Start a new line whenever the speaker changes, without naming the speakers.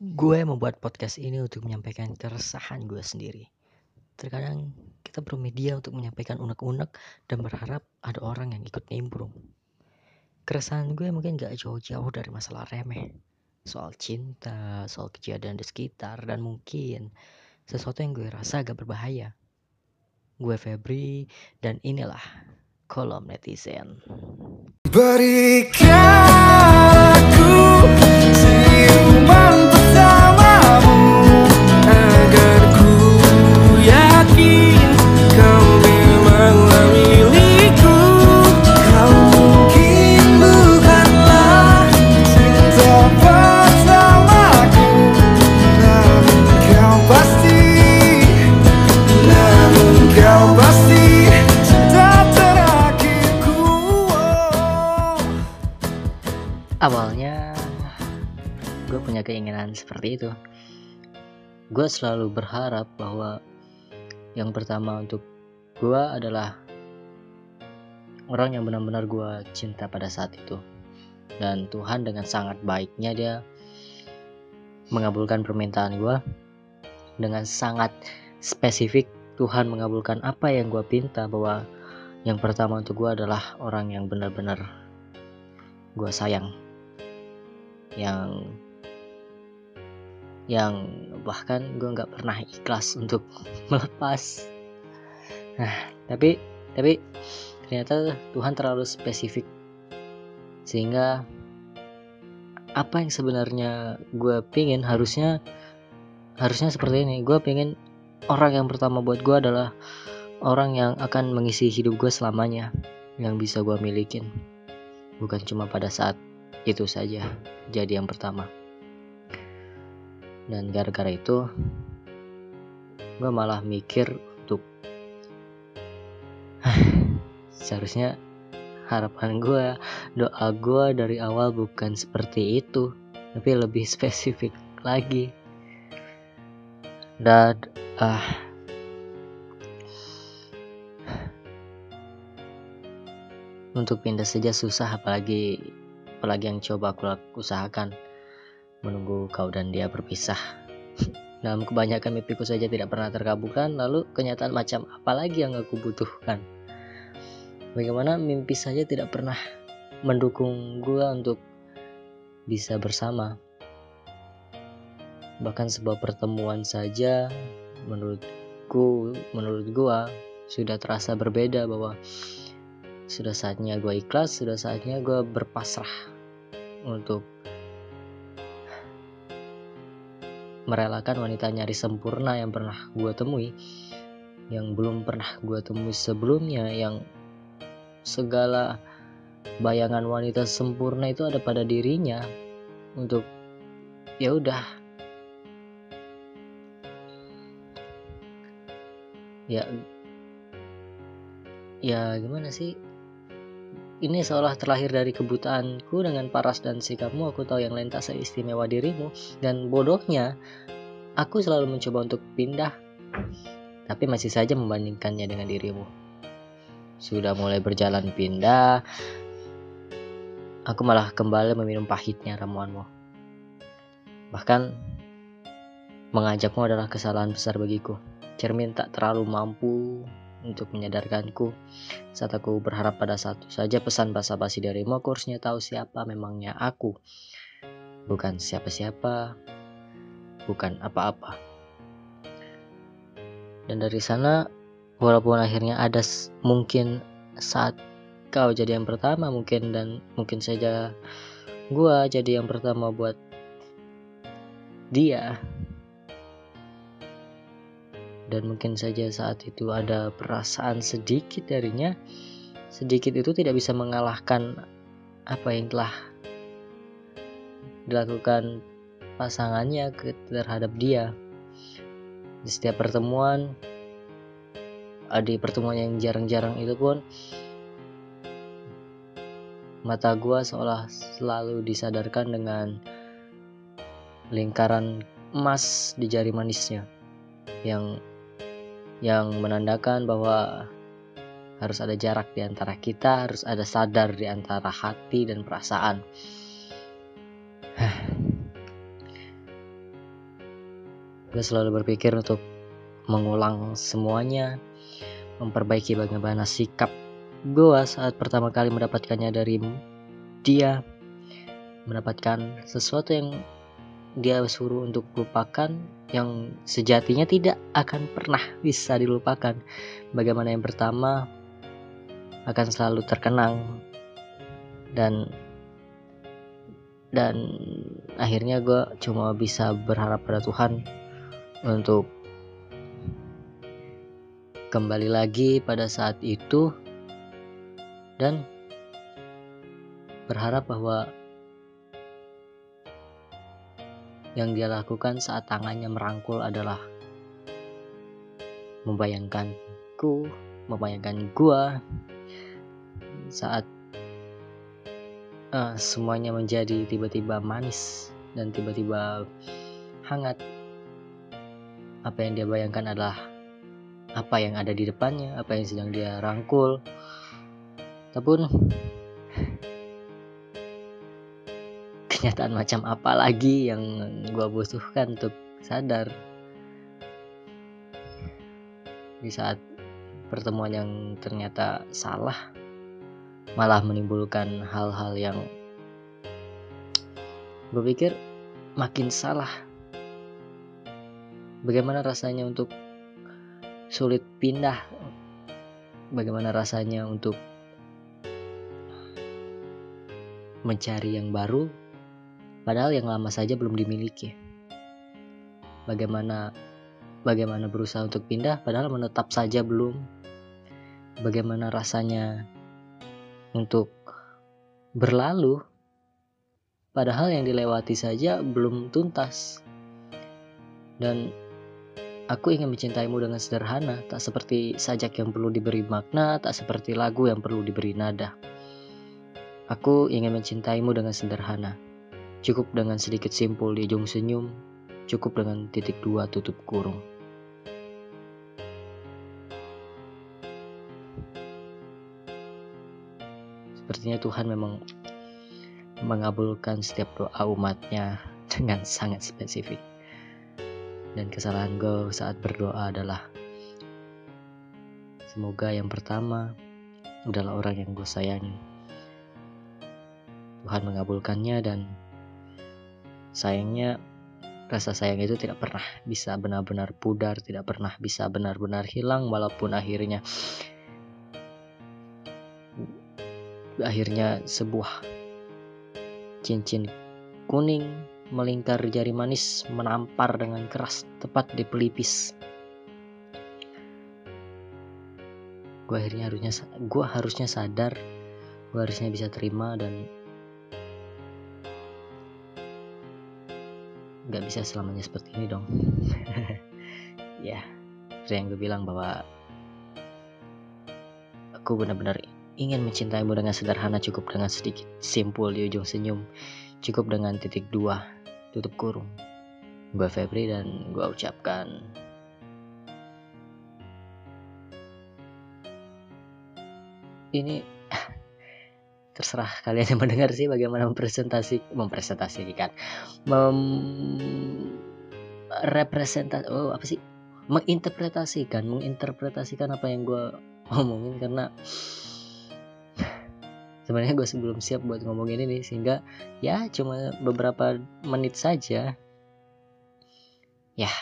Gue membuat podcast ini untuk menyampaikan keresahan gue sendiri. Terkadang kita bermedia untuk menyampaikan unek-unek dan berharap ada orang yang ikut nimbrung. Keresahan gue mungkin gak jauh-jauh dari masalah remeh. Soal cinta, soal kejadian di sekitar, dan mungkin sesuatu yang gue rasa agak berbahaya. Gue Febri, dan inilah kolom netizen.
Berikan aku
seperti itu. Gue selalu berharap bahwa yang pertama untuk gue adalah orang yang benar-benar gue cinta pada saat itu. Dan Tuhan dengan sangat baiknya dia mengabulkan permintaan gue dengan sangat spesifik Tuhan mengabulkan apa yang gue pinta bahwa yang pertama untuk gue adalah orang yang benar-benar gue sayang yang yang bahkan gue nggak pernah ikhlas untuk melepas. Nah tapi tapi ternyata Tuhan terlalu spesifik. Sehingga apa yang sebenarnya gue pingin harusnya harusnya seperti ini. Gue pengen orang yang pertama buat gue adalah orang yang akan mengisi hidup gue selamanya yang bisa gue milikin. Bukan cuma pada saat itu saja jadi yang pertama dan gara-gara itu gue malah mikir untuk seharusnya harapan gue doa gue dari awal bukan seperti itu tapi lebih spesifik lagi. Dan ah untuk pindah saja susah apalagi apalagi yang coba aku usahakan menunggu kau dan dia berpisah. Dalam kebanyakan mimpiku saja tidak pernah terkabulkan lalu kenyataan macam apa lagi yang aku butuhkan? Bagaimana mimpi saja tidak pernah mendukung gua untuk bisa bersama? Bahkan sebuah pertemuan saja menurutku menurut gua sudah terasa berbeda bahwa sudah saatnya gue ikhlas sudah saatnya gue berpasrah untuk merelakan wanita nyari sempurna yang pernah gue temui yang belum pernah gue temui sebelumnya yang segala bayangan wanita sempurna itu ada pada dirinya untuk ya udah. Ya ya gimana sih ini seolah terlahir dari kebutaanku dengan paras dan sikapmu. Aku tahu yang lain tak seistimewa dirimu. Dan bodohnya aku selalu mencoba untuk pindah. Tapi masih saja membandingkannya dengan dirimu. Sudah mulai berjalan pindah. Aku malah kembali meminum pahitnya ramuanmu. Bahkan mengajakmu adalah kesalahan besar bagiku. Cermin tak terlalu mampu untuk menyadarkanku saat aku berharap pada satu saja pesan basa-basi darimu, aku harusnya tahu siapa memangnya aku. Bukan siapa-siapa, bukan apa-apa. Dan dari sana, walaupun akhirnya ada mungkin saat kau jadi yang pertama mungkin dan mungkin saja gua jadi yang pertama buat dia dan mungkin saja saat itu ada perasaan sedikit darinya sedikit itu tidak bisa mengalahkan apa yang telah dilakukan pasangannya terhadap dia. Di setiap pertemuan di pertemuan yang jarang-jarang itu pun mata gua seolah selalu disadarkan dengan lingkaran emas di jari manisnya yang yang menandakan bahwa harus ada jarak di antara kita, harus ada sadar di antara hati dan perasaan. gue selalu berpikir untuk mengulang semuanya memperbaiki bagaimana sikap gue saat pertama kali mendapatkannya dari dia mendapatkan sesuatu yang dia suruh untuk lupakan yang sejatinya tidak akan pernah bisa dilupakan. Bagaimana yang pertama akan selalu terkenang dan dan akhirnya gue cuma bisa berharap pada Tuhan untuk kembali lagi pada saat itu dan berharap bahwa yang dia lakukan saat tangannya merangkul adalah membayangkanku, membayangkan gua saat uh, semuanya menjadi tiba-tiba manis dan tiba-tiba hangat. Apa yang dia bayangkan adalah apa yang ada di depannya, apa yang sedang dia rangkul. Ataupun kenyataan macam apa lagi yang gue butuhkan untuk sadar? Di saat pertemuan yang ternyata salah malah menimbulkan hal-hal yang gue pikir makin salah. Bagaimana rasanya untuk sulit pindah? Bagaimana rasanya untuk mencari yang baru padahal yang lama saja belum dimiliki. Bagaimana bagaimana berusaha untuk pindah padahal menetap saja belum. Bagaimana rasanya untuk berlalu padahal yang dilewati saja belum tuntas. Dan aku ingin mencintaimu dengan sederhana, tak seperti sajak yang perlu diberi makna, tak seperti lagu yang perlu diberi nada. Aku ingin mencintaimu dengan sederhana, Cukup dengan sedikit simpul di ujung senyum, cukup dengan titik dua tutup kurung. Sepertinya Tuhan memang mengabulkan setiap doa umatnya dengan sangat spesifik. Dan kesalahan gue saat berdoa adalah Semoga yang pertama adalah orang yang gue sayangi. Tuhan mengabulkannya dan Sayangnya rasa sayang itu tidak pernah bisa benar-benar pudar, tidak pernah bisa benar-benar hilang walaupun akhirnya akhirnya sebuah cincin kuning melingkar jari manis menampar dengan keras tepat di pelipis. Gue akhirnya harusnya gue harusnya sadar, gue harusnya bisa terima dan nggak bisa selamanya seperti ini dong. Ya seperti yang gue bilang bahwa aku benar-benar ingin mencintaimu dengan sederhana cukup dengan sedikit simpul di ujung senyum cukup dengan titik dua tutup kurung. Gue Febri dan gue ucapkan ini terserah kalian yang mendengar sih bagaimana mempresentasi mempresentasikan. Mem representasi oh apa sih? Menginterpretasikan menginterpretasikan apa yang gue ngomongin karena sebenarnya gue sebelum siap buat ngomongin ini sehingga ya cuma beberapa menit saja. Ya